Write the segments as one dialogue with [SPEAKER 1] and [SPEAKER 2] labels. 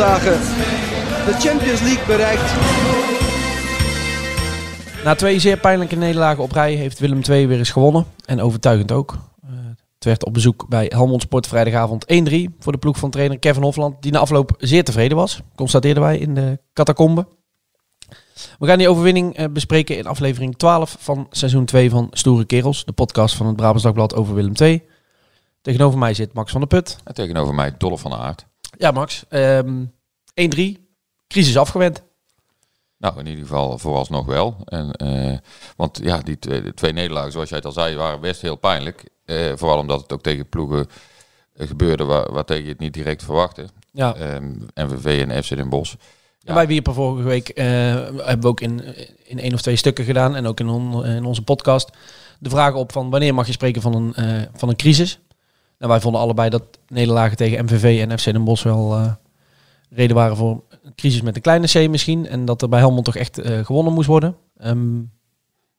[SPEAKER 1] speeldagen de Champions League bereikt.
[SPEAKER 2] Na twee zeer pijnlijke nederlagen op rij heeft Willem II weer eens gewonnen. En overtuigend ook. Eh, het werd op bezoek bij Helmond Sport vrijdagavond 1-3 voor de ploeg van trainer Kevin Hofland. Die na afloop zeer tevreden was. Constateerden wij in de catacombe. We gaan die overwinning eh, bespreken in aflevering 12 van seizoen 2 van Stoere Kerels. De podcast van het Brabants Dagblad over Willem II. Tegenover mij zit Max van der Put.
[SPEAKER 3] En tegenover mij Dolle van Aert.
[SPEAKER 2] Ja Max, ehm 1-3. Crisis afgewend.
[SPEAKER 3] Nou, in ieder geval vooralsnog wel. En, eh, want ja, die twee, twee nederlagen, zoals jij het al zei, waren best heel pijnlijk. Eh, vooral omdat het ook tegen ploegen eh, gebeurde waar, waar tegen je het niet direct verwachtte.
[SPEAKER 2] Ja.
[SPEAKER 3] NVV en FC Den Bosch.
[SPEAKER 2] En wij wierpen vorige week, hebben we ook in, in één of twee stukken gedaan en ook in, on- in onze podcast, de vraag op van wanneer mag je spreken van een, van een crisis. Nou, wij vonden allebei dat nederlagen tegen MVV en FC Den Bosch wel eh, reden waren voor een crisis met een kleine C misschien. En dat er bij Helmond toch echt eh, gewonnen moest worden. Ehm,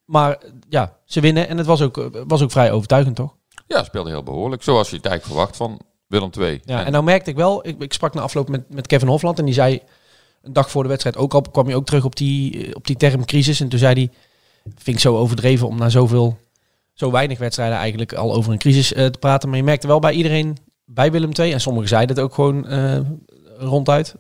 [SPEAKER 2] maar ja, ze winnen en het was ook, eh, was ook vrij overtuigend toch?
[SPEAKER 3] Ja, speelde heel behoorlijk. Zoals je het eigenlijk verwacht van Willem II.
[SPEAKER 2] Ja, en nou merkte ik wel, ik, ik sprak na afloop met, met Kevin Hofland en die zei een dag voor de wedstrijd ook al, kwam hij ook terug op die, op die term crisis. En toen zei hij, vind ik zo overdreven om na zoveel, zo weinig wedstrijden eigenlijk al over een crisis eh, te praten. Maar je merkte wel bij iedereen, bij Willem II, en sommigen zeiden het ook gewoon eh, ronduit,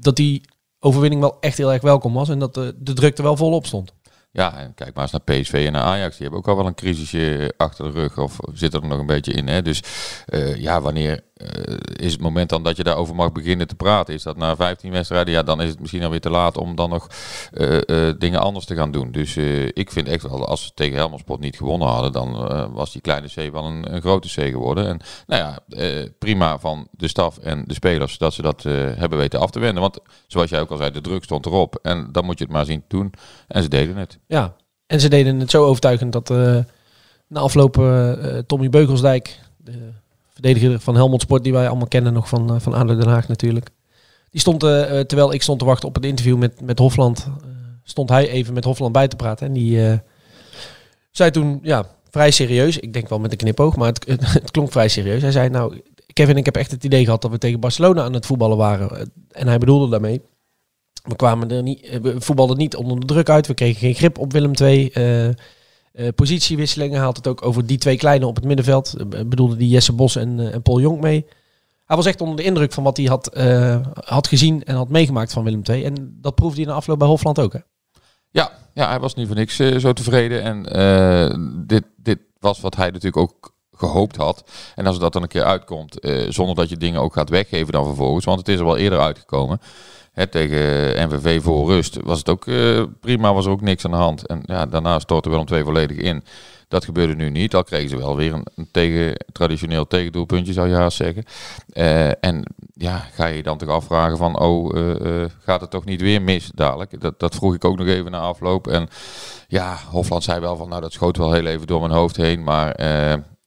[SPEAKER 2] dat die overwinning wel echt heel erg welkom was en dat de, de druk er wel volop stond.
[SPEAKER 3] Ja, en kijk maar eens naar PSV en naar Ajax. Die hebben ook al wel een crisisje achter de rug. Of zitten er nog een beetje in. Hè? Dus eh, ja, wanneer eh, is het moment dan dat je daarover mag beginnen te praten? Is dat na 15 wedstrijden? Ja, dan is het misschien alweer te laat om dan nog eh, eh, dingen anders te gaan doen. Dus ik vind echt wel, als we tegen Helmond Sport niet gewonnen hadden, dan was die kleine C wel een, een grote C geworden. En nou ja, prima van de staf en de spelers dat ze dat hebben weten af te wenden. Want zoals jij ook al zei, de druk stond erop. En dan moet je het maar zien te doen. En ze deden het.
[SPEAKER 2] Ja, en ze deden het zo overtuigend dat na afloop eh, Tommy Beugelsdijk, de verdediger van Helmond Sport, die wij allemaal kennen nog van, eh, van ADO Den Haag natuurlijk. Die stond, eh, eh, terwijl ik stond te wachten op het interview met, met Hofland, stond hij even met Hofland bij te praten. En die zei toen, ja, vrij serieus, ik denk wel met een knipoog, maar het, het, klonk vrij serieus. Hij zei, nou, Kevin, ik heb echt het idee gehad dat we tegen Barcelona aan het voetballen waren. En hij bedoelde daarmee, we kwamen er niet, we voetbalden niet onder de druk uit. We kregen geen grip op Willem II. Eh, positiewisselingen haalt het ook over die twee kleine op het middenveld. Eh, bedoelde die Jesse Bos en, eh, en Paul Jonk mee. Hij was echt onder de indruk van wat hij had, had gezien en had meegemaakt van Willem II. En dat proefde hij na afloop bij Hofland ook. Hè?
[SPEAKER 3] Ja, ja, hij was niet voor niks zo tevreden. En dit, dit was wat hij natuurlijk ook gehoopt had. En als dat dan een keer uitkomt, zonder dat je dingen ook gaat weggeven dan vervolgens. Want het is er wel eerder uitgekomen. Tegen MVV voor rust was het ook eh, prima, was er ook niks aan de hand. En ja, daarna stortte Willem twee volledig in. Dat gebeurde nu niet. Al kregen ze wel weer een, tegen, traditioneel tegendoelpuntje, zou je haast zeggen. Eh, en ja, ga je dan toch afvragen van, oh, eh, gaat het toch niet weer mis dadelijk? Dat, dat vroeg ik ook nog even na afloop. En ja, Hofland zei wel van, nou, dat schoot wel heel even door mijn hoofd heen. Maar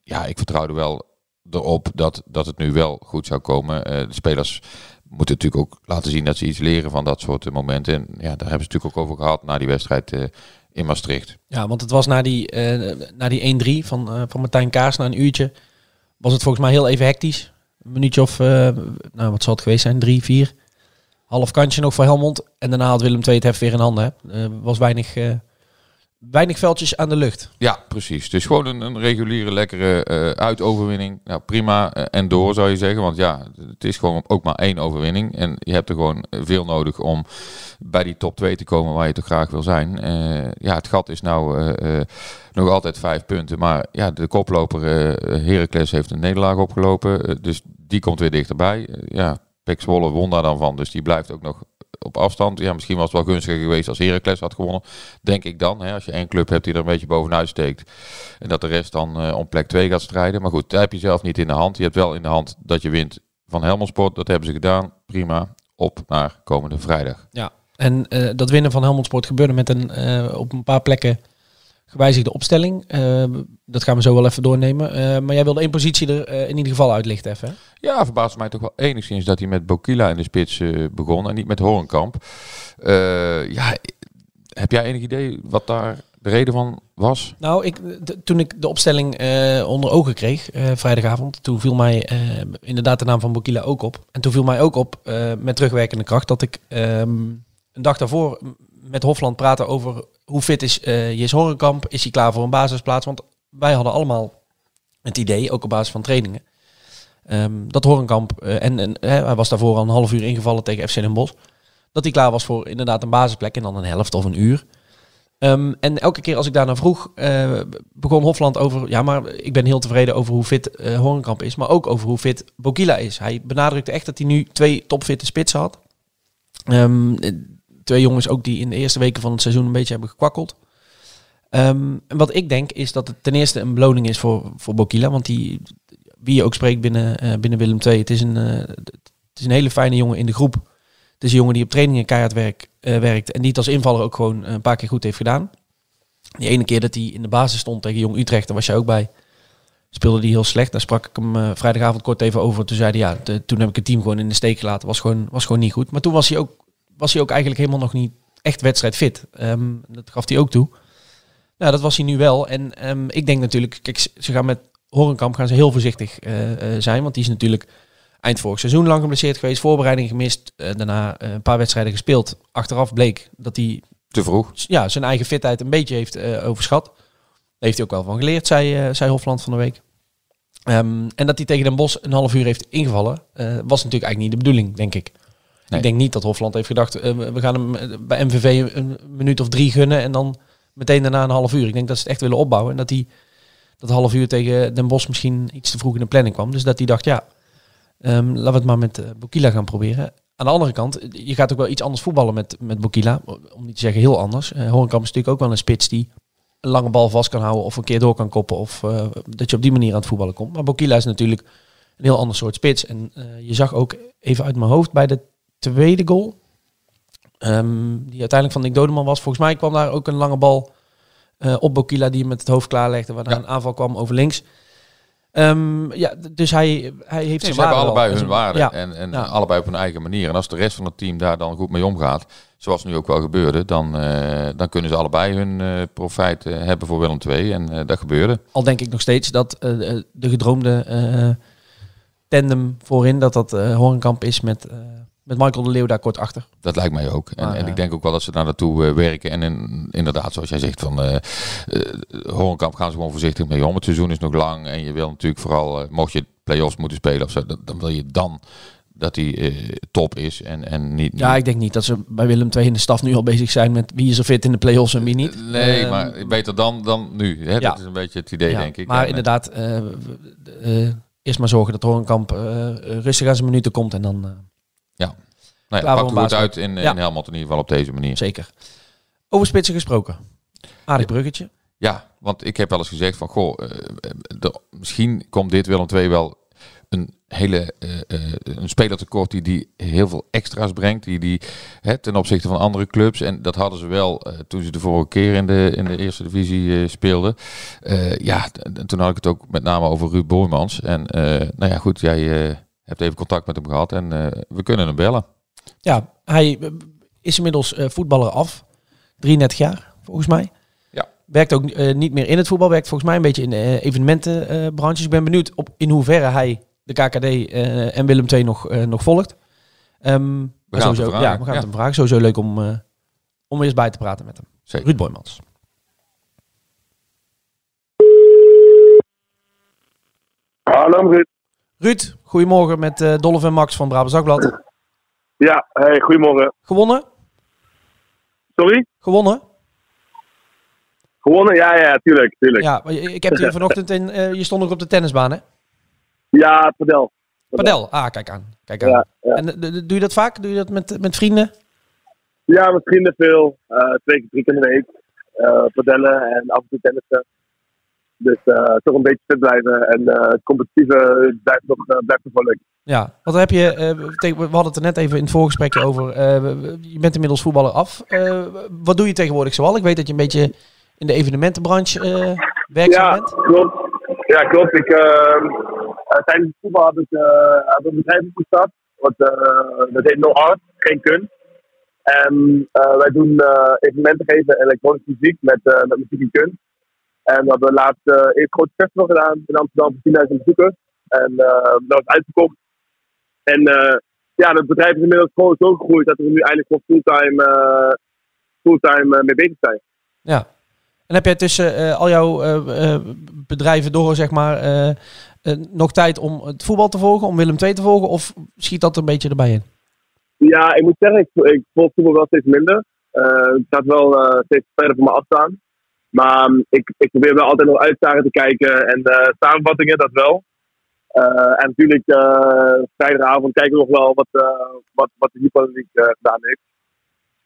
[SPEAKER 3] ja, ik vertrouwde wel erop dat, dat het nu wel goed zou komen. De spelers moeten natuurlijk ook laten zien dat ze iets leren van dat soort eh, momenten. En ja, daar hebben ze natuurlijk ook over gehad na die wedstrijd eh, in Maastricht.
[SPEAKER 2] Ja, want het was na die, eh, na die 1-3 van, van Martijn Kaas, na een uurtje, was het volgens mij heel even hectisch. Een minuutje of, nou wat zal het geweest zijn, drie, vier. Half kantje nog voor Helmond. En daarna had Willem II het heft weer in handen. Was weinig, weinig veldjes aan de lucht.
[SPEAKER 3] Ja, precies. Dus gewoon een, een reguliere, lekkere eh, uitoverwinning. Nou, prima. eh, en door zou je zeggen. Want ja, het is gewoon ook maar één overwinning. En je hebt er gewoon veel nodig om bij die top 2 te komen waar je toch graag wil zijn. Eh, ja, het gat is nou eh, eh, nog altijd vijf punten. Maar ja, de koploper eh Heracles heeft een nederlaag opgelopen. Eh, dus die komt weer dichterbij. Eh, ja, Pek Zwolle won daar dan van. Dus die blijft ook nog op afstand. Ja, misschien was het wel gunstiger geweest als Heracles had gewonnen. Denk ik dan. Hè, als je één club hebt die er een beetje bovenuit steekt. En dat de rest dan eh, om plek 2 gaat strijden. Maar goed, daar heb je zelf niet in de hand. Je hebt wel in de hand dat je wint van Helmond Sport. Dat hebben ze gedaan. Prima. Op naar komende vrijdag.
[SPEAKER 2] Ja. En eh, dat winnen van Helmond Sport gebeurde met een eh, op een paar plekken gewijzigde opstelling. Eh, dat gaan we zo wel even doornemen. Eh, maar jij wilde één positie er eh, in ieder geval uitlichten even. hè?
[SPEAKER 3] Ja, verbaast mij toch wel enigszins dat hij met Bokila in de spits begon en niet met Horenkamp. Ja, heb jij enig idee wat daar de reden van was?
[SPEAKER 2] Nou, ik, toen ik de opstelling onder ogen kreeg, vrijdagavond, toen viel mij inderdaad de naam van Bokila ook op. En toen viel mij ook op, met terugwerkende kracht, dat ik ehm, een dag daarvoor met Hofland praatte over hoe fit is eh Jis Horenkamp, is hij klaar voor een basisplaats? Want wij hadden allemaal het idee, ook op basis van trainingen, ehm, dat Horenkamp, eh, en, en hè, hij was daarvoor al een half uur ingevallen tegen FC Den Bosch, dat hij klaar was voor inderdaad een basisplek en dan een helft of een uur. Ehm, en elke keer als ik daarna vroeg, eh, begon Hofland over... Ja, maar ik ben heel tevreden over hoe fit Horenkamp is. Maar ook over hoe fit Bokila is. Hij benadrukte echt dat hij nu twee topfitte spitsen had. Ehm, eh, twee jongens ook die in de eerste weken van het seizoen een beetje hebben gekwakkeld. Ehm, en wat ik denk is dat het ten eerste een beloning is voor, voor Bokila. Want die, wie je ook spreekt binnen, eh, binnen Willem II, het is, een, eh, het is een hele fijne jongen in de groep. Het is een jongen die op trainingen keihard eh, werkt. En die het als invaller ook gewoon een paar keer goed heeft gedaan. Die ene keer dat hij in de basis stond tegen Jong Utrecht, daar was jij ook bij. Speelde hij heel slecht. Daar sprak ik hem vrijdagavond kort even over. Toen zei hij, ja, toen heb ik het team gewoon in de steek gelaten. Was gewoon, was gewoon niet goed. Maar toen was hij ook, was hij ook eigenlijk helemaal nog niet echt wedstrijdfit. Ehm, dat gaf hij ook toe. Nou, dat was hij nu wel. En ehm, ik denk natuurlijk, kijk, ze gaan met Horenkamp gaan ze heel voorzichtig eh, eh, zijn. Want die is natuurlijk eind vorig seizoen lang geblesseerd geweest. Voorbereiding gemist. eh, daarna een paar wedstrijden gespeeld. Achteraf bleek dat hij
[SPEAKER 3] Te vroeg.
[SPEAKER 2] ja, zijn eigen fitheid een beetje heeft overschat. Daar heeft hij ook wel van geleerd, zei, zei Hofland van de week. Ehm, en dat hij tegen Den Bos een half uur heeft ingevallen, was natuurlijk eigenlijk niet de bedoeling, denk ik.
[SPEAKER 3] Nee.
[SPEAKER 2] Ik denk niet dat Hofland heeft gedacht, eh, we gaan hem eh, bij MVV een minuut of drie gunnen en dan meteen daarna een half uur. Ik denk dat ze het echt willen opbouwen en dat hij dat half uur tegen Den Bos misschien iets te vroeg in de planning kwam. Dus dat hij dacht, ja, ehm, laten we het maar met eh, Bokila gaan proberen. Aan de andere kant, je gaat ook wel iets anders voetballen met, met Bokila. Om niet te zeggen heel anders. Uh, Horenkamp is natuurlijk ook wel een spits die een lange bal vast kan houden of een keer door kan koppen. Of dat je op die manier aan het voetballen komt. Maar Bokila is natuurlijk een heel ander soort spits. En je zag ook even uit mijn hoofd bij de tweede goal. ehm, die uiteindelijk van Nick Dodeman was. Volgens mij kwam daar ook een lange bal eh, op Bokila die hem met het hoofd klaarlegde. Waarna
[SPEAKER 3] Ja.
[SPEAKER 2] een aanval kwam over links. Ehm, ja, dus hij, hij heeft
[SPEAKER 3] Nee,
[SPEAKER 2] zijn
[SPEAKER 3] ze hebben allebei hun waarde.
[SPEAKER 2] Ja.
[SPEAKER 3] En, en
[SPEAKER 2] Ja.
[SPEAKER 3] allebei op hun eigen manier. En als de rest van het team daar dan goed mee omgaat, zoals nu ook wel gebeurde, dan, eh, dan kunnen ze allebei hun eh, profijt hebben voor Willem II. En dat gebeurde.
[SPEAKER 2] Al denk ik nog steeds dat de gedroomde tandem voorin, dat dat Horenkamp is met, met Michael de Leeuw daar kort achter.
[SPEAKER 3] Dat lijkt mij ook. En,
[SPEAKER 2] Maar,
[SPEAKER 3] en ik denk ook wel dat ze daar naartoe eh, werken. En in- inderdaad, zoals jij zegt, van Horenkamp gaan ze gewoon voorzichtig mee om. Het seizoen is nog lang. En je wil natuurlijk vooral, mocht je play-offs moeten spelen of zo, dan, dan wil je dan dat hij top is en, en niet...
[SPEAKER 2] Ja, ik denk niet dat ze bij Willem II in de staf nu al bezig zijn met wie is er fit in de play-offs en wie niet.
[SPEAKER 3] Nee,
[SPEAKER 2] Ehm,
[SPEAKER 3] maar beter dan, dan nu. Hè?
[SPEAKER 2] ja.
[SPEAKER 3] Dat is een beetje het idee,
[SPEAKER 2] ja,
[SPEAKER 3] denk ik.
[SPEAKER 2] Maar
[SPEAKER 3] En,
[SPEAKER 2] inderdaad, eerst maar zorgen dat Horenkamp rustig aan zijn minuten komt en dan eh,
[SPEAKER 3] Nou ja, pakt goed uit in,
[SPEAKER 2] Ja.
[SPEAKER 3] in Helmond in ieder geval op deze manier.
[SPEAKER 2] zeker. Over spitsen gesproken. Aardig bruggetje.
[SPEAKER 3] Ja, want ik heb wel eens gezegd van, goh, eh, de- misschien komt dit Willem II wel een hele eh, eh, een speler tekort die, die heel veel extra's brengt, die, die hè, ten opzichte van andere clubs. En dat hadden ze wel eh, toen ze de vorige keer in de, in de eerste divisie eh, speelden. Eh, ja, toen had ik het ook met name over Ruud Boymans. En eh, nou ja, goed, jij eh, hebt even contact met hem gehad en eh, we kunnen hem bellen.
[SPEAKER 2] Ja, hij eh, is inmiddels eh, voetballer af. 33 jaar, volgens mij.
[SPEAKER 3] Ja.
[SPEAKER 2] Werkt ook niet meer in het voetbal. Werkt volgens mij een beetje in de evenementenbranche. ik ben benieuwd op in hoeverre hij de KKD en Willem II nog, nog volgt. Ehm, we
[SPEAKER 3] gaan
[SPEAKER 2] sowieso, ja, we gaan het hem vragen. Sowieso leuk om, uh, om eens bij te praten met hem.
[SPEAKER 3] Zeker.
[SPEAKER 2] Ruud Boymans.
[SPEAKER 4] Hallo Ruud.
[SPEAKER 2] Ruud, goedemorgen met uh, Dolph en Max van Brabant Zakblad.
[SPEAKER 4] Ja, hey, goedemorgen.
[SPEAKER 2] Gewonnen?
[SPEAKER 4] Sorry?
[SPEAKER 2] Gewonnen?
[SPEAKER 4] Gewonnen? Ja, ja, tuurlijk, tuurlijk.
[SPEAKER 2] Ja, ik heb je vanochtend in, uh, je stond ook op de tennisbaan, hè?
[SPEAKER 4] Ja, padel.
[SPEAKER 2] Padel, ah, kijk aan. Kijk aan.
[SPEAKER 4] Ja, ja.
[SPEAKER 2] En uh, doe je dat vaak? Doe je dat met, met vrienden?
[SPEAKER 4] Ja, met vrienden veel. Uh, twee keer, drie keer in de week. padellen en af en toe tennissen. Dus toch een beetje fit blijven. En het competitieve blijft nog blijft nog wel leuk.
[SPEAKER 2] Ja, wat heb je, we hadden het er net even in het voorgesprekje over. je bent inmiddels voetballer af. wat doe je tegenwoordig zoal? Ik weet dat je een beetje in de evenementenbranche uh, werkzaam
[SPEAKER 4] ja,
[SPEAKER 2] bent?
[SPEAKER 4] Klopt. Ja, klopt. Ik, uh, tijdens het voetbal heb ik, uh, een bedrijf opgestart. Wat, dat heet No Art, geen kunst. En wij doen evenementen geven elektronische muziek met, met muziek en kunst. En we hebben laatst eerst grote festival gedaan in Amsterdam voor 10.000 bezoekers. En dat was uitverkocht. En ja, het bedrijf is inmiddels gewoon zo gegroeid dat we nu eigenlijk gewoon fulltime, fulltime mee bezig zijn.
[SPEAKER 2] Ja, en heb jij tussen uh, al jouw uh, bedrijven door, zeg maar, nog tijd om het voetbal te volgen, om Willem II te volgen? Of schiet dat er een beetje erbij in?
[SPEAKER 4] Ja, ik moet zeggen, ik, ik volg voetbal wel steeds minder. het gaat wel steeds verder van me afstaan. Maar um, ik, ik probeer wel altijd nog uitdagen te kijken en samenvattingen, dat wel. en natuurlijk, vrijdagavond kijken we nog wel wat, wat, wat de League gedaan heeft.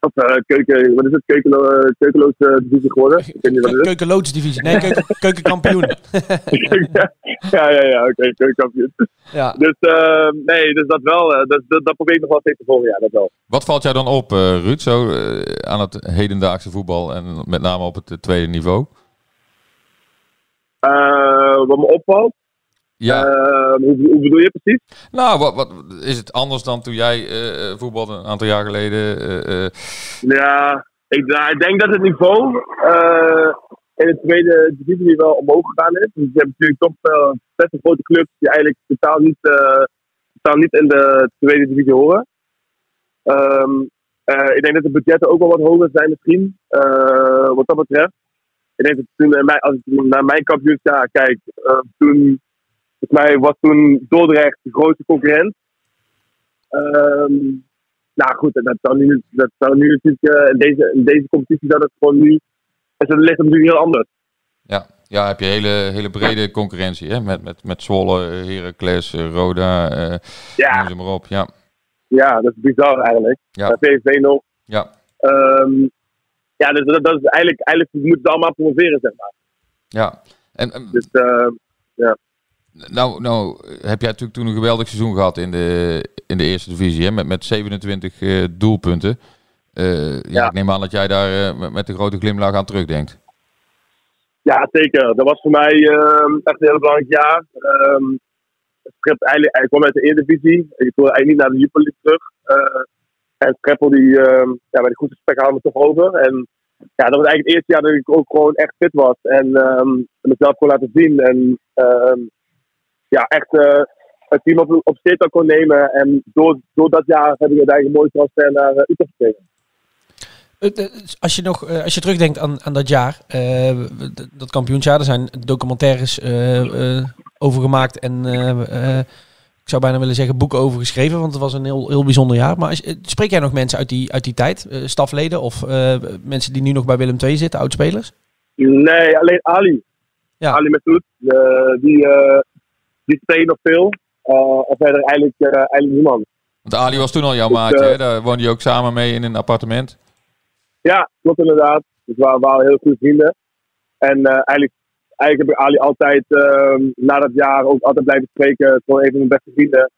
[SPEAKER 4] Of uh, keuken, wat is het? Keukelo uh, keukenloos divisie geworden? Ik weet niet wat het is.
[SPEAKER 2] Keukenloods divisie, nee, keuken, keukenkampioen.
[SPEAKER 4] ja, ja, ja, oké, okay, keukenkampioen. Ja. Dus, uh, nee, dus dat wel, dat, dat, dat, probeer ik nog wel steeds te volgen, ja, dat wel.
[SPEAKER 3] Wat valt jou dan op, Ruud, zo aan het hedendaagse voetbal en met name op het tweede niveau?
[SPEAKER 4] wat me opvalt?
[SPEAKER 3] Ja.
[SPEAKER 4] Uh, hoe, hoe, bedoel je precies?
[SPEAKER 3] Nou, wat, wat, is het anders dan toen jij uh, voetbalde een aantal jaar geleden? Uh,
[SPEAKER 4] ja, ik, nou, ik, denk dat het niveau in de tweede divisie wel omhoog gegaan is. Dus je hebt natuurlijk toch best een grote clubs die eigenlijk totaal niet, totaal niet in de tweede divisie horen. Um, ik denk dat de budgetten ook wel wat hoger zijn misschien, wat dat betreft. Ik denk dat toen, als ik naar mijn kampioenschap kijk, toen Volgens mij was toen Dordrecht de grootste concurrent. Um, nou goed, dat zou nu, dat zou nu natuurlijk uh, in, deze, in deze competitie zou dat gewoon nu. Het ligt natuurlijk heel anders.
[SPEAKER 3] Ja, ja, heb je hele, hele brede concurrentie hè? Met, met, met Zwolle, Heracles, Roda, uh, ja. noem maar op. Ja.
[SPEAKER 4] ja, dat is bizar eigenlijk.
[SPEAKER 3] Ja.
[SPEAKER 4] PSV nog.
[SPEAKER 3] Ja.
[SPEAKER 4] Um, ja, dus dat, dat is eigenlijk, eigenlijk moeten ze allemaal promoveren, zeg maar.
[SPEAKER 3] Ja. En, en
[SPEAKER 4] dus, uh, ja.
[SPEAKER 3] Nou, nou heb jij natuurlijk toen een geweldig seizoen gehad in de, in de eerste divisie, hè? Met, met 27 uh, doelpunten. Uh, ja. ja. ik neem aan dat jij daar uh, met een grote glimlach aan terugdenkt.
[SPEAKER 4] Ja, zeker. Dat was voor mij ehm, echt een heel belangrijk jaar. Um, eigenlijk, ik kwam uit de Eredivisie. Ik wilde eigenlijk niet naar de Jupiler terug. en Streppel, die, uh, ja, bij de goede gesprek hadden we toch over. En ja, dat was eigenlijk het eerste jaar dat ik ook gewoon echt fit was. En um, mezelf kon laten zien. En ja, echt uh, het team op, op kon nemen. En door, door dat jaar heb ik uiteindelijk een mooi transfer naar uh, Utrecht gekregen.
[SPEAKER 2] Als je, nog, als je terugdenkt aan, aan dat jaar, uh, dat kampioensjaar, er zijn documentaires over gemaakt en ik zou bijna willen zeggen boeken over geschreven, want het was een heel, heel bijzonder jaar. Maar als, spreek jij nog mensen uit die, uit die tijd, stafleden of mensen die nu nog bij Willem II zitten, oudspelers?
[SPEAKER 4] Nee, alleen Ali. Ja. Ali Metoet, die die spelen nog veel. Uh, en verder eigenlijk, uh, eigenlijk niemand.
[SPEAKER 3] Want Ali was toen al jouw dus, maatje, hè? daar woonde je ook samen mee in een appartement?
[SPEAKER 4] Ja, klopt inderdaad. Dus we waren heel goede vrienden. En uh, eigenlijk, eigenlijk heb ik Ali altijd ehm, na dat jaar ook altijd blijven spreken. Gewoon een van mijn beste vrienden.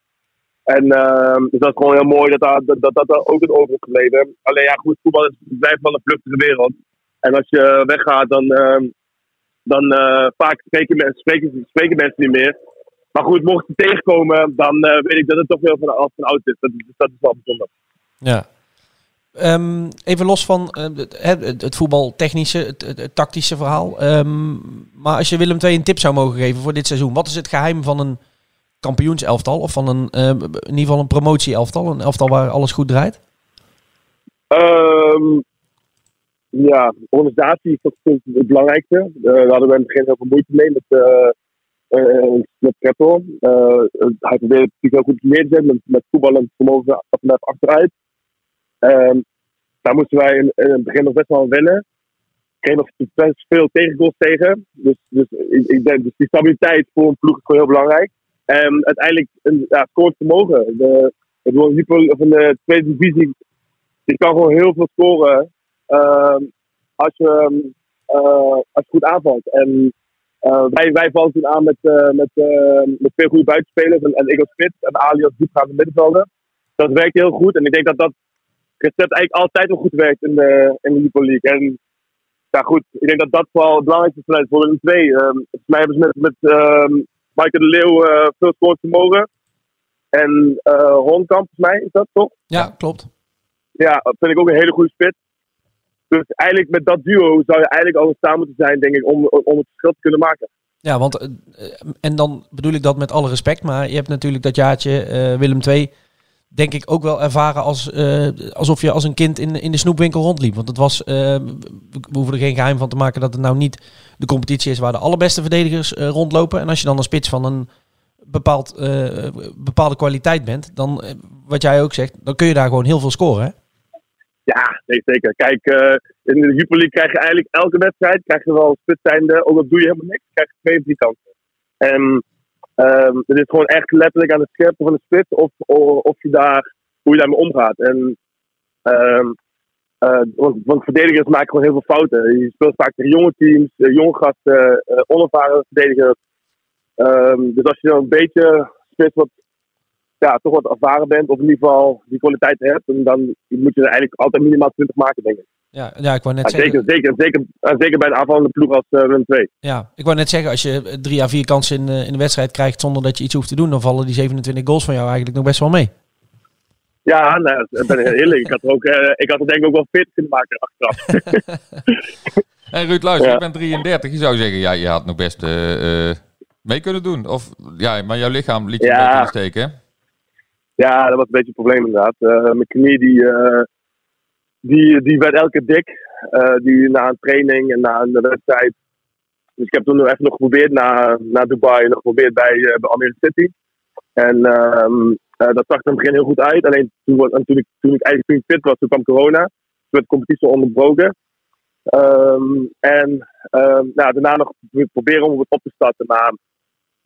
[SPEAKER 4] En ehm, dus dat is gewoon heel mooi dat dat, dat, dat ook in over is gebleven. Alleen ja, goed, voetbal is, blijft wel een vluchtige wereld. En als je weggaat, dan, ehm, dan vaak spreken, mensen, spreken, spreken mensen niet meer. Maar goed, mocht je tegenkomen, dan uh, weet ik dat het toch veel van, als van oud is. Dat, is. dat is wel bijzonder.
[SPEAKER 2] Ja. Um, even los van uh, het, het voetbaltechnische, het, het, het, tactische verhaal. Um, maar als je Willem II een tip zou mogen geven voor dit seizoen. Wat is het geheim van een kampioenselftal? Of van een, uh, in ieder geval een promotieelftal? Een elftal waar alles goed draait?
[SPEAKER 4] Um, ja, organisatie is het belangrijkste. daar hadden we in het begin heel veel moeite mee. Met, met Kreppel. Uh, hij probeerde natuurlijk heel goed neer te met, voetballend vermogen af achteruit. Um, daar moesten wij in, in, het begin nog best wel aan wennen. Kreeg nog best veel tegengoals tegen. Dus, dus ik, denk, dus die stabiliteit voor een ploeg is gewoon heel belangrijk. En uiteindelijk een ja, scoort vermogen. De, het van de tweede divisie, die kan gewoon heel veel scoren. Uh, als, je, uh, als je goed aanvalt. En uh, wij, wij vallen toen aan met, uh, met, met twee goede buitenspelers. En, en ik als spits en Ali als diepgaande middenvelder. Dat werkt heel goed. En ik denk dat dat recept eigenlijk altijd wel goed werkt in de, in de League. En ja, goed, ik denk dat dat vooral het belangrijkste is voor de twee. Um, volgens mij hebben ze met, met um, Michael de Leeuw veel scorevermogen. En uh, volgens mij, is dat toch?
[SPEAKER 2] Ja, klopt.
[SPEAKER 4] Ja, dat vind ik ook een hele goede spits. Dus eigenlijk met dat duo zou je eigenlijk al staan moeten zijn, denk ik, om, om het verschil te kunnen maken.
[SPEAKER 2] Ja, want uh, en dan bedoel ik dat met alle respect, maar je hebt natuurlijk dat jaartje uh, Willem II, denk ik ook wel ervaren als, uh, alsof je als een kind in, in de snoepwinkel rondliep. Want het was, we hoeven er geen geheim van te maken dat het nou niet de competitie is waar de allerbeste verdedigers rondlopen. En als je dan een spits van een bepaald, bepaalde kwaliteit bent, dan, wat jij ook zegt, dan kun je daar gewoon heel veel scoren. Hè?
[SPEAKER 4] Ja, nee, zeker. Kijk, uh, in de Jupiler League krijg je eigenlijk elke wedstrijd, krijg je wel spits zijnde, ook al doe je helemaal niks, krijg je twee of drie kansen. En um, het is gewoon echt letterlijk aan het scherpen van de spits of, of, of, je daar, hoe je daarmee omgaat. En, um, uh, want, verdedigers maken gewoon heel veel fouten. Je speelt vaak tegen jonge teams, uh, jonge gasten, onervaren verdedigers. Um, dus als je dan een beetje spits wat ja, toch wat ervaren bent, of in ieder geval die kwaliteit hebt, dan moet je er eigenlijk altijd minimaal 20 maken, denk ik.
[SPEAKER 2] Ja, ja ik wou net
[SPEAKER 4] ja,
[SPEAKER 2] zeggen...
[SPEAKER 4] Zeker, zeker, zeker, zeker bij een aanvallende ploeg als uh, Willem 2.
[SPEAKER 2] Ja, ik wou net zeggen, als je drie à vier kansen in, uh, in de wedstrijd krijgt zonder dat je iets hoeft te doen, dan vallen die 27 goals van jou eigenlijk nog best wel mee.
[SPEAKER 4] Ja, nou, ik ben heel eerlijk. Ik had, er ook, uh, ik had er denk ik ook wel fit kunnen maken achteraf.
[SPEAKER 3] hey Ruud, luister, ja. je bent 33. Je zou zeggen, ja, je had nog best mee kunnen doen. Of, ja, maar jouw lichaam liet je ja. een beetje steken, hè?
[SPEAKER 4] Ja, dat was een beetje een probleem inderdaad. Uh, mijn knie die, uh, die, die werd elke keer dik. Uh, die, na een training en na een wedstrijd. Dus ik heb toen nog even nog geprobeerd na, na Dubai. Nog geprobeerd bij, bij Almere City. En um, dat zag er in het begin heel goed uit. Alleen toen, ik, toen ik eigenlijk fit was, toen kwam corona. Toen werd de competitie onderbroken. Um, en um, nou, daarna nog proberen om het op te starten. Maar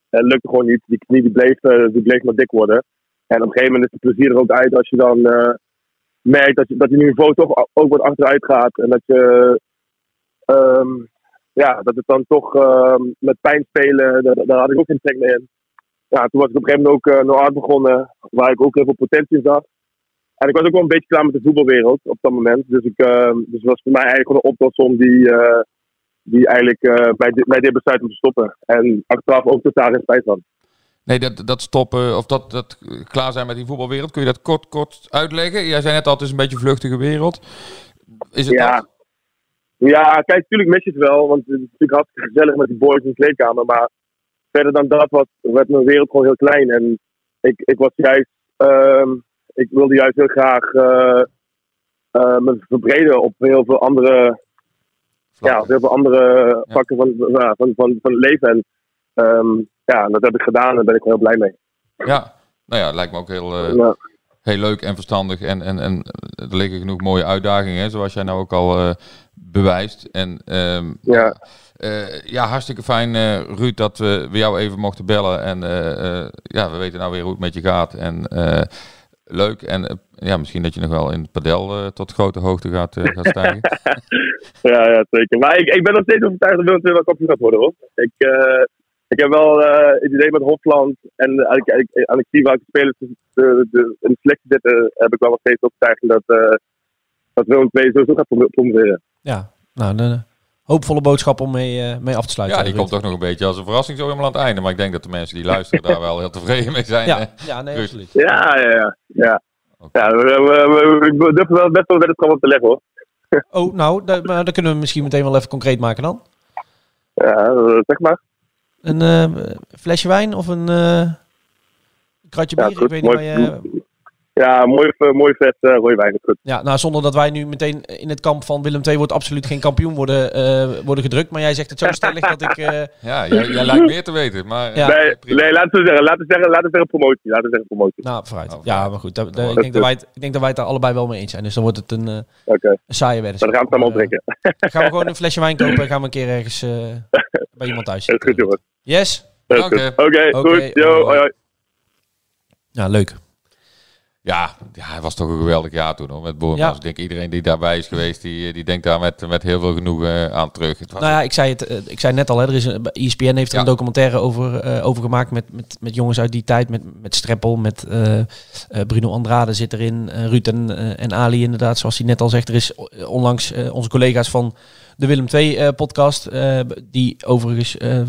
[SPEAKER 4] het lukte gewoon niet. Die knie die bleef, die bleef maar dik worden. En op een gegeven moment is het plezier er ook uit als je dan uh, merkt dat je, dat je niveau toch ook wat achteruit gaat. En dat je, um, ja, dat het dan toch uh, met pijn spelen, daar, daar, had ik ook geen trek meer in. Ja, toen was ik op een gegeven moment ook uh, Noord begonnen, waar ik ook heel veel potentie zag. En ik was ook wel een beetje klaar met de voetbalwereld op dat moment. Dus, ik, uh, dus was voor mij eigenlijk een oplossing die, uh, die eigenlijk bij, dit, bij dit besluit om te stoppen. En achteraf ook totaal geen spijt van.
[SPEAKER 3] Nee, dat, dat stoppen of dat, dat klaar zijn met die voetbalwereld. Kun je dat kort, kort uitleggen? Jij zei net al, het is een beetje een vluchtige wereld. Is het
[SPEAKER 4] ja.
[SPEAKER 3] dat?
[SPEAKER 4] Ja, kijk, natuurlijk mis je het wel. Want het is natuurlijk hartstikke gezellig met die boys in de kleedkamer. Maar verder dan dat was, werd mijn wereld gewoon heel klein. En ik, ik was juist, uh, ik wilde juist heel graag uh, uh, me verbreden op heel veel andere, ja, heel veel andere vakken van, van, van, van, van het leven. En um, ja, dat heb ik gedaan en daar ben ik heel blij mee.
[SPEAKER 3] Ja, nou ja, het lijkt me ook heel, uh, ja. heel leuk en verstandig. En, en, en er liggen genoeg mooie uitdagingen, hè, zoals jij nou ook al uh, bewijst. En um,
[SPEAKER 4] ja.
[SPEAKER 3] Uh, ja, hartstikke fijn, Ruud, dat we jou even mochten bellen. En ja, we weten nou weer hoe het met je gaat. En leuk. En ja, misschien dat je nog wel in het padel tot grote hoogte gaat, gaat stijgen.
[SPEAKER 4] ja, ja, zeker. Maar ik, ik ben nog steeds overtuigd dat Willem II wel kampioen gaat worden, hoor. Ik ik heb wel uh, het idee met Hofland en aan ik zie welke spelers de, de, in de selectie zitten, heb ik wel nog steeds overtuiging dat, uh, dat Willem II sowieso gaat promoveren.
[SPEAKER 2] Ja, nou, een hoopvolle boodschap om mee, uh, mee af te sluiten.
[SPEAKER 3] Ja, die komt toch nog een beetje als een verrassing zo helemaal aan het einde. Maar ik denk dat de mensen die luisteren daar wel heel tevreden mee zijn.
[SPEAKER 2] Ja, ja nee, absoluut.
[SPEAKER 4] Ja, ja, ja. ja. Okay. ja we, we, we, we durven wel best wel het gewoon te leggen hoor.
[SPEAKER 2] Oh, nou, maar dan kunnen we misschien meteen wel even concreet maken dan.
[SPEAKER 4] Ja, zeg maar.
[SPEAKER 2] Een uh, flesje wijn of een uh, kratje bier? Ja, ik weet niet waar je...
[SPEAKER 4] Ja, mooi, eh, mooi vet uh, rode wijn goed.
[SPEAKER 2] Ja, nou zonder dat wij nu meteen in het kamp van Willem II wordt absoluut geen kampioen worden, eh, worden gedrukt. Maar jij zegt het zo stellig dat ik... eh,
[SPEAKER 3] Ja, jij, jij lijkt meer te weten. Maar,
[SPEAKER 2] Ja.
[SPEAKER 4] nee, laten we zeggen, laten we zeggen, laten we zeggen promotie. Laten we zeggen promotie.
[SPEAKER 2] nou, vooruit.
[SPEAKER 3] Oh,
[SPEAKER 2] Ja, maar goed.
[SPEAKER 3] Dat
[SPEAKER 2] ik, denk dat wij het, ik denk dat wij het daar allebei wel mee eens zijn. Dus dan wordt het een, eh, saaie weddenschap.
[SPEAKER 4] dan gaan we het allemaal
[SPEAKER 2] Eh,
[SPEAKER 4] drinken.
[SPEAKER 2] gaan we gewoon een flesje wijn kopen en gaan we een keer ergens eh, bij iemand thuis
[SPEAKER 4] Dat is goed, jongens.
[SPEAKER 2] Yes?
[SPEAKER 3] Dank je.
[SPEAKER 4] Oké,
[SPEAKER 2] Oké,
[SPEAKER 4] goed. Yo,
[SPEAKER 2] hoi.
[SPEAKER 4] hoi, hoi.
[SPEAKER 2] Ja, leuk.
[SPEAKER 3] Ja, ja, hij was toch een geweldig jaar toen hoor, met Boormans.
[SPEAKER 2] Ja.
[SPEAKER 3] Ik denk iedereen die daarbij is geweest, die, die denkt daar met, met heel veel genoegen aan terug. Het was
[SPEAKER 2] Nou ja, ik zei het, eh, ik zei net al, hè, er is een, ESPN heeft er
[SPEAKER 3] Ja.
[SPEAKER 2] een documentaire over, eh, over gemaakt met, met, met jongens uit die tijd, met, met Streppel, met eh, eh, Bruno Andrade zit erin, eh, Ruud en, eh, en Ali inderdaad, zoals hij net al zegt. Er is eh, onlangs eh, onze collega's van de Willem II eh, podcast, eh, die overigens eh,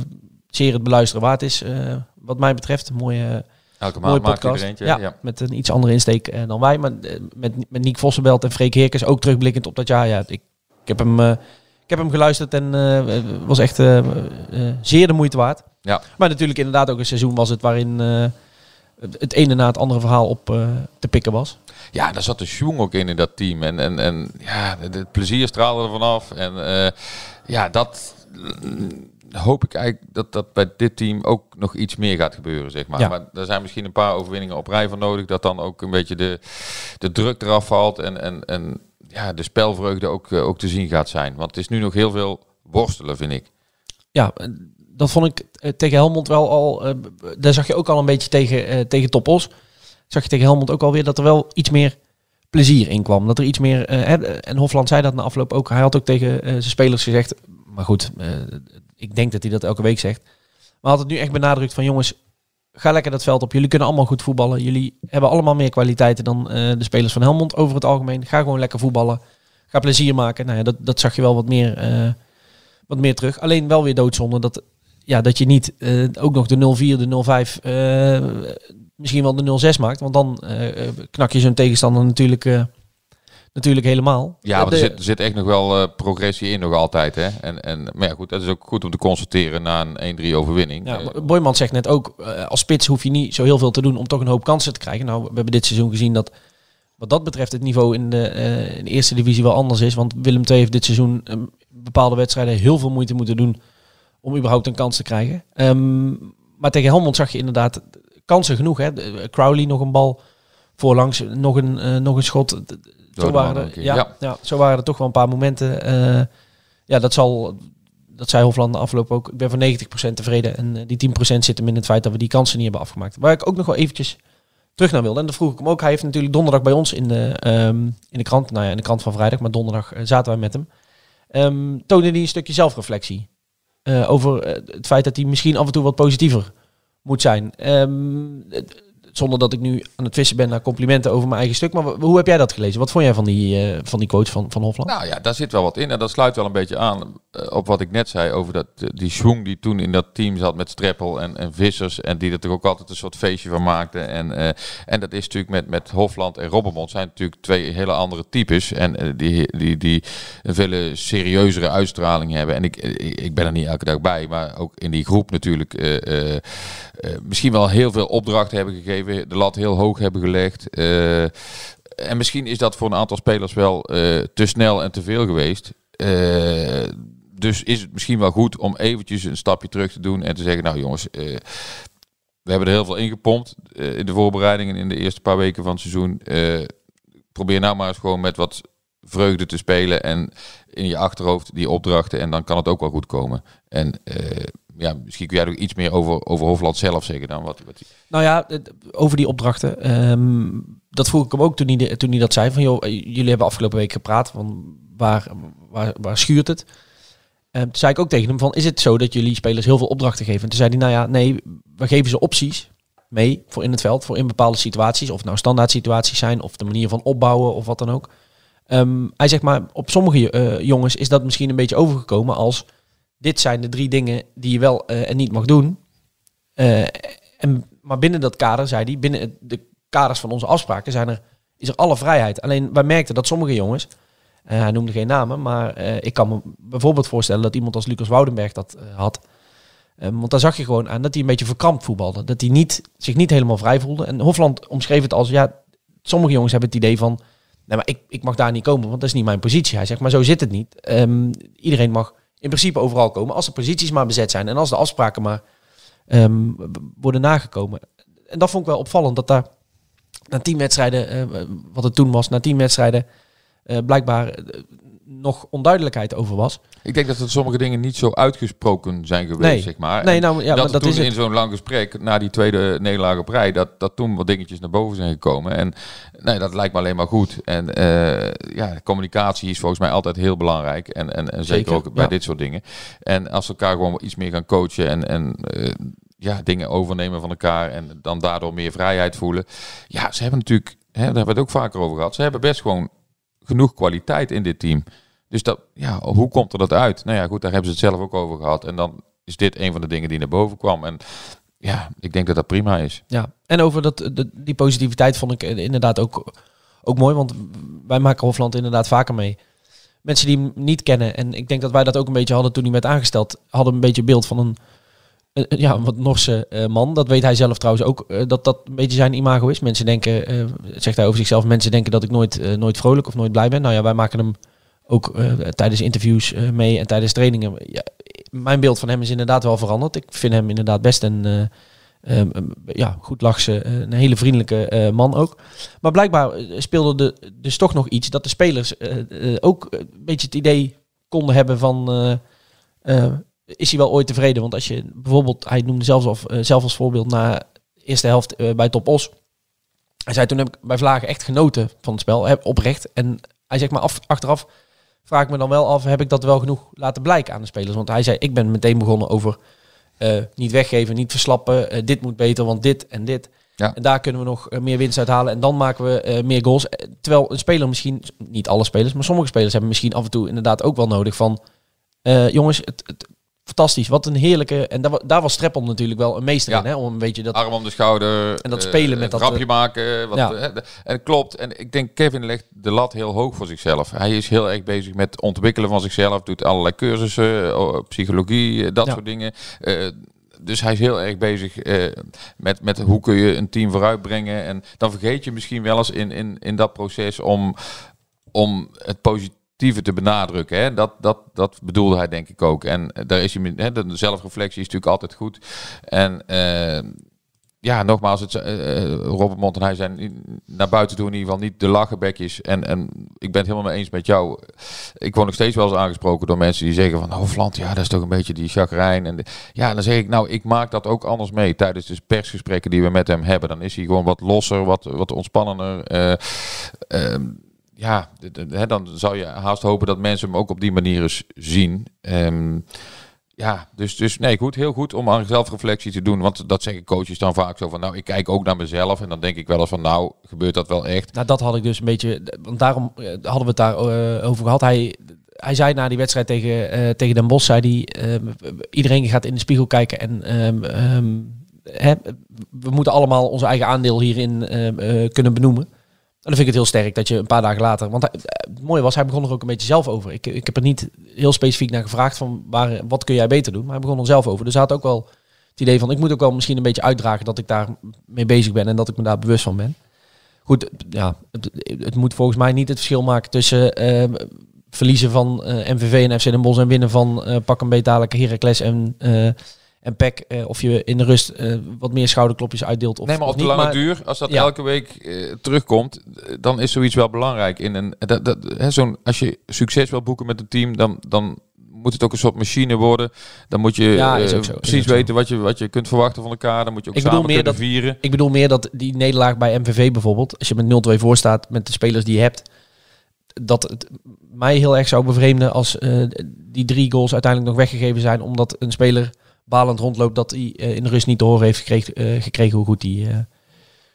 [SPEAKER 2] zeer het beluisteren waard is, eh, wat mij betreft. Een mooie,
[SPEAKER 3] elke
[SPEAKER 2] mooie
[SPEAKER 3] maand maakt
[SPEAKER 2] podcast.
[SPEAKER 3] er eentje.
[SPEAKER 2] ja,
[SPEAKER 3] Ja.
[SPEAKER 2] met een iets andere insteek eh, dan wij, maar eh, met, met Niek Vossenbelt en Freek Heerkens ook terugblikkend op dat jaar. Ja, ik, ik heb hem... eh, ik heb hem geluisterd en eh, was echt eh, eh, zeer de moeite waard.
[SPEAKER 3] Ja.
[SPEAKER 2] Maar natuurlijk inderdaad ook een seizoen was het waarin eh, het- ene na het andere verhaal op eh, te pikken was.
[SPEAKER 3] Ja, daar zat de schwung ook in in dat team. En, en, en ja, het, plezier straalde er vanaf. En eh, ja, dat hoop ik eigenlijk dat dat bij dit team ook nog iets meer gaat gebeuren, zeg maar.
[SPEAKER 2] Ja.
[SPEAKER 3] Maar er zijn misschien een paar overwinningen op rij van nodig. Dat dan ook een beetje de, de druk eraf valt. En, en, en ja, de spelvreugde ook, eh, ook te zien gaat zijn. Want het is nu nog heel veel worstelen, vind ik.
[SPEAKER 2] Ja, dat vond ik eh, tegen Helmond wel al. eh, daar zag je ook al een beetje tegen, tegen Topos. Zag je tegen Helmond ook alweer dat er wel iets meer plezier in kwam. Dat er iets meer. en Hofland zei dat na afloop ook. Hij had ook tegen zijn spelers gezegd. Maar goed, ik denk dat hij dat elke week zegt. Maar had het nu echt benadrukt van jongens. Ga lekker dat veld op. Jullie kunnen allemaal goed voetballen. Jullie hebben allemaal meer kwaliteiten dan eh, de spelers van Helmond over het algemeen. Ga gewoon lekker voetballen. Ga plezier maken. Nou ja, dat, dat zag je wel wat meer, eh, wat meer terug. Alleen wel weer doodzonde dat, ja, dat je niet eh, ook nog de 0-4, de 0-5, eh, misschien wel de 0-6 maakt. Want dan knak je zo'n tegenstander natuurlijk, natuurlijk helemaal.
[SPEAKER 3] Ja, maar er zit, er zit echt nog wel eh, progressie in, nog altijd. Hè? En, en, maar ja, goed, dat is ook goed om te constateren na een 1-3 overwinning.
[SPEAKER 2] Ja,
[SPEAKER 3] Eh,
[SPEAKER 2] maar Boymans zegt net ook, eh, als spits hoef je niet zo heel veel te doen om toch een hoop kansen te krijgen. Nou, we hebben dit seizoen gezien dat wat dat betreft het niveau in de, in de eerste divisie wel anders is. Want Willem II heeft dit seizoen eh, bepaalde wedstrijden heel veel moeite moeten doen om überhaupt een kans te krijgen. Ehm, maar tegen Helmond zag je inderdaad kansen genoeg. Hè? Crowley nog een bal voorlangs, nog een, nog een schot. Zo waren, er, ja,
[SPEAKER 3] ja.
[SPEAKER 2] ja. zo waren er toch wel een paar momenten. eh, ja, dat zal... Dat zei Hofland de afloop ook. Ik ben voor 90% tevreden. En eh, die 10% zit hem in het feit dat we die kansen niet hebben afgemaakt. Waar ik ook nog wel eventjes terug naar wilde. En dat vroeg ik hem ook. Hij heeft natuurlijk donderdag bij ons in de, ehm, in de krant. Nou ja, in de krant van vrijdag. Maar donderdag eh, zaten wij met hem. Ehm toonde hij een stukje zelfreflectie. over het feit dat hij misschien af en toe wat positiever moet zijn. Ehm, het- zonder dat ik nu aan het vissen ben naar complimenten over mijn eigen stuk. Maar hoe heb jij dat gelezen? Wat vond jij van die, eh, van die quote van, van Hofland?
[SPEAKER 3] Nou ja, daar zit wel wat in. En dat sluit wel een beetje aan eh, op wat ik net zei over dat, eh, die schwung die toen in dat team zat met Streppel en, en Vissers. En die er toch ook altijd een soort feestje van maakten. En, en dat is natuurlijk met, met Hofland en Robbermond zijn natuurlijk twee hele andere types. En die, die, die een veel serieuzere uitstraling hebben. En ik, ik ben er niet elke dag bij, maar ook in die groep natuurlijk misschien wel heel veel opdrachten hebben gegeven. De lat heel hoog hebben gelegd. Eh, en misschien is dat voor een aantal spelers wel eh, te snel en te veel geweest. Eh, dus is het misschien wel goed om eventjes een stapje terug te doen en te zeggen, nou jongens, we hebben er heel veel ingepompt in de voorbereidingen in de eerste paar weken van het seizoen. Probeer nou maar eens gewoon met wat vreugde te spelen en in je achterhoofd die opdrachten en dan kan het ook wel goed komen. En ja, misschien kun jij nog iets meer over, over Hofland zelf zeggen dan wat, wat
[SPEAKER 2] Nou ja, over die opdrachten. ehm, dat vroeg ik hem ook toen hij, toen hij dat zei. Van, joh, eh, jullie hebben afgelopen week gepraat. Van waar, waar, waar schuurt het? En toen zei ik ook tegen hem van, is het zo dat jullie spelers heel veel opdrachten geven? En toen zei hij, nou ja, nee, we geven ze opties mee voor in het veld. Voor in bepaalde situaties. Of nou standaard situaties zijn. Of de manier van opbouwen of wat dan ook. Ehm, hij zegt maar, op sommige eh, jongens is dat misschien een beetje overgekomen als... Dit zijn de drie dingen die je wel eh, en niet mag doen. Eh, en, maar binnen dat kader, zei hij, binnen de kaders van onze afspraken zijn er, is er alle vrijheid. Alleen wij merkten dat sommige jongens, eh, hij noemde geen namen, maar ik kan me bijvoorbeeld voorstellen dat iemand als Lucas Woudenberg dat had. Want daar zag je gewoon aan dat hij een beetje verkrampt voetbalde. Dat hij niet, zich niet helemaal vrij voelde. En Hofland omschreef het als, ja, sommige jongens hebben het idee van, nee, maar ik, ik mag daar niet komen, want dat is niet mijn positie. Hij zegt, maar zo zit het niet. Ehm, iedereen mag in principe overal komen, als de posities maar bezet zijn en als de afspraken maar ehm, worden nagekomen. En dat vond ik wel opvallend, dat daar na tien wedstrijden, eh, wat het toen was, na tien wedstrijden, eh, blijkbaar eh, nog onduidelijkheid over was.
[SPEAKER 3] Ik denk dat er sommige dingen niet zo uitgesproken zijn geweest,
[SPEAKER 2] Nee.
[SPEAKER 3] zeg maar.
[SPEAKER 2] Nee, nou, ja,
[SPEAKER 3] dat
[SPEAKER 2] maar dat
[SPEAKER 3] toen
[SPEAKER 2] is
[SPEAKER 3] in zo'n lang gesprek, na die tweede nederlaag op rij, dat, dat toen wat dingetjes naar boven zijn gekomen. En nee, dat lijkt me alleen maar goed. En eh, ja, communicatie is volgens mij altijd heel belangrijk. En, en, en zeker,
[SPEAKER 2] Zeker,
[SPEAKER 3] ook bij
[SPEAKER 2] ja.
[SPEAKER 3] dit soort dingen. En als ze elkaar gewoon iets meer gaan coachen en, en eh, ja, dingen overnemen van elkaar en dan daardoor meer vrijheid voelen. Ja, ze hebben natuurlijk, hè, daar hebben we het ook vaker over gehad, ze hebben best gewoon genoeg kwaliteit in dit team. Dus dat, ja, hoe komt er dat uit? Nou ja, goed, daar hebben ze het zelf ook over gehad. En dan is dit een van de dingen die naar boven kwam. En ja, ik denk dat dat prima is.
[SPEAKER 2] Ja, en over dat, de, die positiviteit vond ik eh, inderdaad ook, ook mooi. Want wij maken Hofland inderdaad vaker mee. Mensen die niet kennen. En ik denk dat wij dat ook een beetje hadden toen hij werd aangesteld. Hadden een beetje beeld van een- ja, een wat Norse eh, man. Dat weet hij zelf trouwens ook. eh, dat dat een beetje zijn imago is. Mensen denken, eh, zegt hij over zichzelf, mensen denken dat ik nooit, eh, nooit vrolijk of nooit blij ben. Nou ja, wij maken hem ook eh, tijdens interviews eh, mee en tijdens trainingen. Ja, mijn beeld van hem is inderdaad wel veranderd. Ik vind hem inderdaad best een... eh, Ehm, ja, goed lachse, eh, een hele vriendelijke eh, man ook. Maar blijkbaar eh, speelde er dus toch nog iets dat de spelers eh, eh, ook een beetje het idee konden hebben van... is hij wel ooit tevreden? Want als je bijvoorbeeld, hij noemde zelfs of, eh, zelf als voorbeeld na de eerste helft eh, bij Top Os. Hij zei toen heb ik bij Vlagen echt genoten van het spel, heb, oprecht. En hij zegt maar af, achteraf vraag ik me dan wel af, heb ik dat wel genoeg laten blijken aan de spelers? Want hij zei, ik ben meteen begonnen over eh, niet weggeven, niet verslappen. dit moet beter, want dit en dit.
[SPEAKER 3] Ja.
[SPEAKER 2] En daar kunnen we nog meer winst uithalen. En dan maken we meer goals. Terwijl een speler misschien, niet alle spelers, maar sommige spelers hebben misschien af en toe inderdaad ook wel nodig van... jongens, het, het, fantastisch. Wat een heerlijke... En daar, daar was Streppel natuurlijk wel een meester
[SPEAKER 3] Ja.
[SPEAKER 2] in. Hè, om een beetje dat...
[SPEAKER 3] Arm om de schouder.
[SPEAKER 2] En dat
[SPEAKER 3] eh,
[SPEAKER 2] spelen met
[SPEAKER 3] een
[SPEAKER 2] dat,
[SPEAKER 3] grapje
[SPEAKER 2] eh,
[SPEAKER 3] maken. Wat,
[SPEAKER 2] ja.
[SPEAKER 3] eh, en klopt. En ik denk Kevin legt de lat heel hoog voor zichzelf. Hij is heel erg bezig met ontwikkelen van zichzelf. Doet allerlei cursussen, psychologie, eh, dat
[SPEAKER 2] Ja.
[SPEAKER 3] soort dingen. Eh, dus hij is heel erg bezig eh, met, met hoe kun je een team vooruitbrengen. En dan vergeet je misschien wel eens in, in, in dat proces om, om het positieve te benadrukken. Hè? Dat, dat, dat bedoelde hij denk ik ook. En eh, daar is hij, hè, de zelfreflectie is natuurlijk altijd goed. En eh, ja, nogmaals, het, eh, Robert Mont en hij zijn naar buiten toe in ieder geval niet de lachenbekjes. En, en ik ben het helemaal mee eens met jou. Ik word nog steeds wel eens aangesproken door mensen die zeggen van Hofland, ja, dat is toch een beetje die chagrijn. En ja, dan zeg ik, nou, ik maak dat ook anders mee tijdens de persgesprekken die we met hem hebben. Dan is hij gewoon wat losser, wat, wat ontspannender. eh, ehm, ja, dan zou je haast hopen dat mensen hem ook op die manier eens zien. Ehm, ja, dus, dus nee, goed, heel goed om aan zelfreflectie te doen. Want dat zeggen coaches dan vaak zo van, nou, ik kijk ook naar mezelf. En dan denk ik wel eens van, nou, gebeurt dat wel echt?
[SPEAKER 2] Nou, dat had ik dus een beetje. Want daarom eh, hadden we het daar eh, over gehad. Hij, hij zei na die wedstrijd tegen, eh, tegen Den Bosch, hij, ehm, iedereen gaat in de spiegel kijken en ehm, we moeten allemaal onze eigen aandeel hierin kunnen benoemen. En dan vind ik het heel sterk dat je een paar dagen later. Want eh, het mooie was, hij begon er ook een beetje zelf over. Ik, ik heb er niet heel specifiek naar gevraagd van waar, wat kun jij beter doen. Maar hij begon er zelf over. Dus hij had ook wel het idee van ik moet ook wel misschien een beetje uitdragen dat ik daar mee bezig ben en dat ik me daar bewust van ben. Goed, ja, het, moet volgens mij niet het verschil maken tussen eh, verliezen van eh, MVV en FC Den Bosch en winnen van pak een beet dadelijk en, en PEC. eh, of je in de rust eh, wat meer schouderklopjes uitdeelt of,
[SPEAKER 3] nee, maar op de lange
[SPEAKER 2] maar-
[SPEAKER 3] duur, als dat
[SPEAKER 2] Ja.
[SPEAKER 3] elke week eh, terugkomt, dan is zoiets wel belangrijk. In een, dat, dat, hè, zo'n, als je succes wil boeken met een team, dan, dan moet het ook een soort machine worden. Dan moet je
[SPEAKER 2] Ja, zo,
[SPEAKER 3] precies weten wat je, wat je kunt verwachten van elkaar. Dan moet je ook
[SPEAKER 2] Ik
[SPEAKER 3] samen
[SPEAKER 2] meer
[SPEAKER 3] kunnen
[SPEAKER 2] dat-
[SPEAKER 3] vieren.
[SPEAKER 2] Ik bedoel meer dat die nederlaag bij MVV bijvoorbeeld, als je met 0-2 voor staat met de spelers die je hebt, dat het mij heel erg zou bevreemden als die drie goals uiteindelijk nog weggegeven zijn, omdat een speler balend rondloopt dat hij eh, in de rust niet te horen heeft gekregen, eh, gekregen hoe goed hij eh,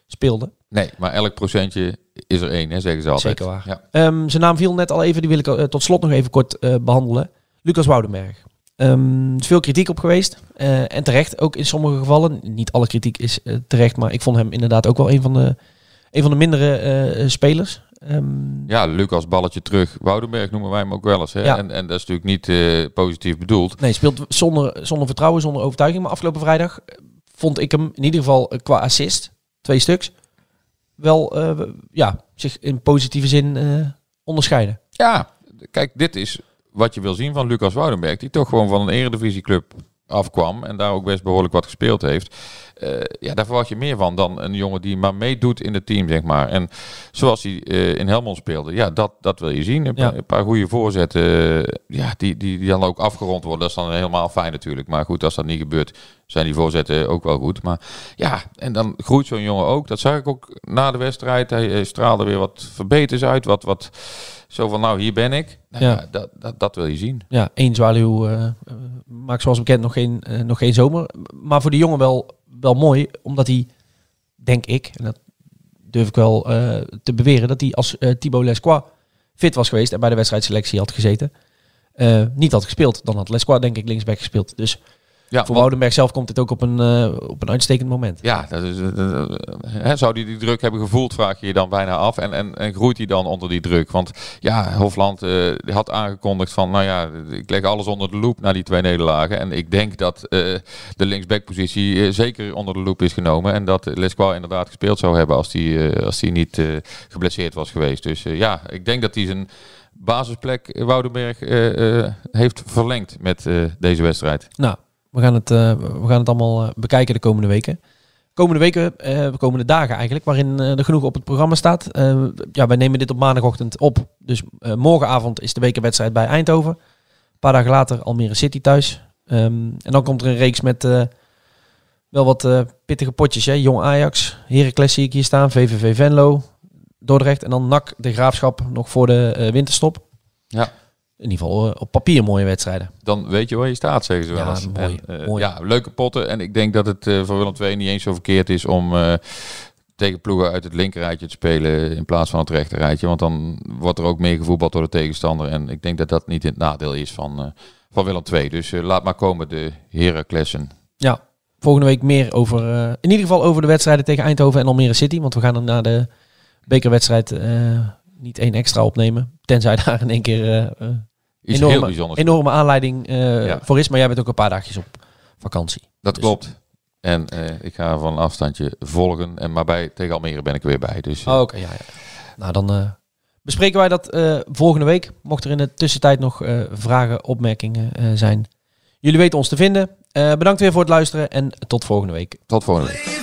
[SPEAKER 2] speelde.
[SPEAKER 3] Nee, maar elk procentje is er één, hè, zeggen ze altijd.
[SPEAKER 2] Zeker waar.
[SPEAKER 3] Ja.
[SPEAKER 2] Ehm, zijn naam viel net al even, die wil ik tot slot nog even kort eh, behandelen. Lucas Woudenberg. Ehm, er is veel kritiek op geweest. en terecht, ook in sommige gevallen. Niet alle kritiek is terecht, maar ik vond hem inderdaad ook wel een van de, een van de mindere spelers. Ehm,
[SPEAKER 3] Ja, Lucas balletje terug. Woudenberg noemen wij hem ook wel eens. Hè?
[SPEAKER 2] Ja.
[SPEAKER 3] En, en dat is natuurlijk niet eh, positief bedoeld.
[SPEAKER 2] Nee, speelt zonder, zonder vertrouwen, zonder overtuiging. Maar afgelopen vrijdag eh, vond ik hem in ieder geval eh, qua assist, twee stuks, wel ja, zich in positieve zin onderscheiden.
[SPEAKER 3] Ja, kijk, dit is wat je wil zien van Lucas Woudenberg. Die toch gewoon van een eredivisieclub afkwam en daar ook best behoorlijk wat gespeeld heeft. Eh, ja, daar verwacht je meer van dan een jongen die maar meedoet in het team, zeg maar. En zoals hij eh, in Helmond speelde, ja, dat, dat wil je zien. Een,
[SPEAKER 2] Ja.
[SPEAKER 3] paar, een paar goede voorzetten, eh, ja, die, die, die dan ook afgerond worden. Dat is dan helemaal fijn natuurlijk. Maar goed, als dat niet gebeurt, zijn die voorzetten ook wel goed. Maar ja, en dan groeit zo'n jongen ook. Dat zag ik ook na de wedstrijd. Hij, hij straalde weer wat verbeters uit. Wat, wat zo van, nou, hier ben ik. Nou,
[SPEAKER 2] Ja.
[SPEAKER 3] ja. dat, dat, dat wil je zien.
[SPEAKER 2] Ja, één zwaluw eh, maakt zoals bekend nog geen, eh, nog geen zomer. Maar voor de jongen wel, wel mooi, omdat hij, denk ik, en dat durf ik wel eh, te beweren, dat hij als Thibaut Lesquois fit was geweest en bij de wedstrijdselectie had gezeten, niet had gespeeld. Dan had Lesquois denk ik linksback gespeeld. Dus
[SPEAKER 3] Ja,
[SPEAKER 2] voor Woudenberg zelf komt dit ook op een, eh, op een uitstekend moment.
[SPEAKER 3] Ja, dat is, eh, eh, hè, zou hij die druk hebben gevoeld, vraag je je dan bijna af. En, en, en groeit hij dan onder die druk? Want ja, Hofland had aangekondigd van, nou ja, ik leg alles onder de loep na die twee nederlagen. En ik denk dat de linksbackpositie zeker onder de loep is genomen. En dat Lesquois inderdaad gespeeld zou hebben als hij als die niet geblesseerd was geweest. Dus ja, ik denk dat hij zijn basisplek Woudenberg heeft verlengd met deze wedstrijd.
[SPEAKER 2] Nou, we gaan het, eh, we gaan het allemaal eh, bekijken de komende weken. Komende weken, eh, de komende dagen eigenlijk, waarin er genoeg op het programma staat. Ja, wij nemen dit op maandagochtend op. Dus morgenavond is de bekerwedstrijd bij Eindhoven. Een paar dagen later Almere City thuis. Ehm, en dan komt er een reeks met wel wat pittige potjes. Hè? Jong Ajax, Heracles zie ik hier staan, VVV Venlo, Dordrecht. En dan NAC de Graafschap nog voor de winterstop.
[SPEAKER 3] Ja.
[SPEAKER 2] In ieder geval eh, op papier mooie wedstrijden.
[SPEAKER 3] dan weet je waar je staat, zeggen ze wel
[SPEAKER 2] Ja,
[SPEAKER 3] eens.
[SPEAKER 2] mooi,
[SPEAKER 3] En, eh,
[SPEAKER 2] mooi.
[SPEAKER 3] Ja, leuke potten. En ik denk dat het eh, voor Willem II niet eens zo verkeerd is om tegen ploegen uit het linkerrijtje te spelen in plaats van het rechterrijtje. Want dan wordt er ook meer gevoetbald door de tegenstander. En ik denk dat dat niet het nadeel is van, van Willem II. Dus laat maar komen de Heraklessen.
[SPEAKER 2] Ja, volgende week meer over, in ieder geval over de wedstrijden tegen Eindhoven en Almere City. Want we gaan er na de bekerwedstrijd niet één extra opnemen. Tenzij daar in één keer eh, eh,
[SPEAKER 3] Iets
[SPEAKER 2] enorme,
[SPEAKER 3] heel bijzonders.
[SPEAKER 2] enorme aanleiding eh,
[SPEAKER 3] Ja.
[SPEAKER 2] voor is. Maar jij bent ook een paar dagjes op vakantie.
[SPEAKER 3] Dat
[SPEAKER 2] Dus-
[SPEAKER 3] klopt. En eh, ik ga van een afstandje volgen. En maar bij, tegen Almere ben ik er weer bij. Dus,
[SPEAKER 2] Oh, oké, ja, ja. Nou, dan eh, bespreken wij dat eh, volgende week. Mocht er in de tussentijd nog eh, vragen, opmerkingen eh, zijn. Jullie weten ons te vinden. Eh, bedankt weer voor het luisteren en tot volgende week.
[SPEAKER 3] tot volgende week.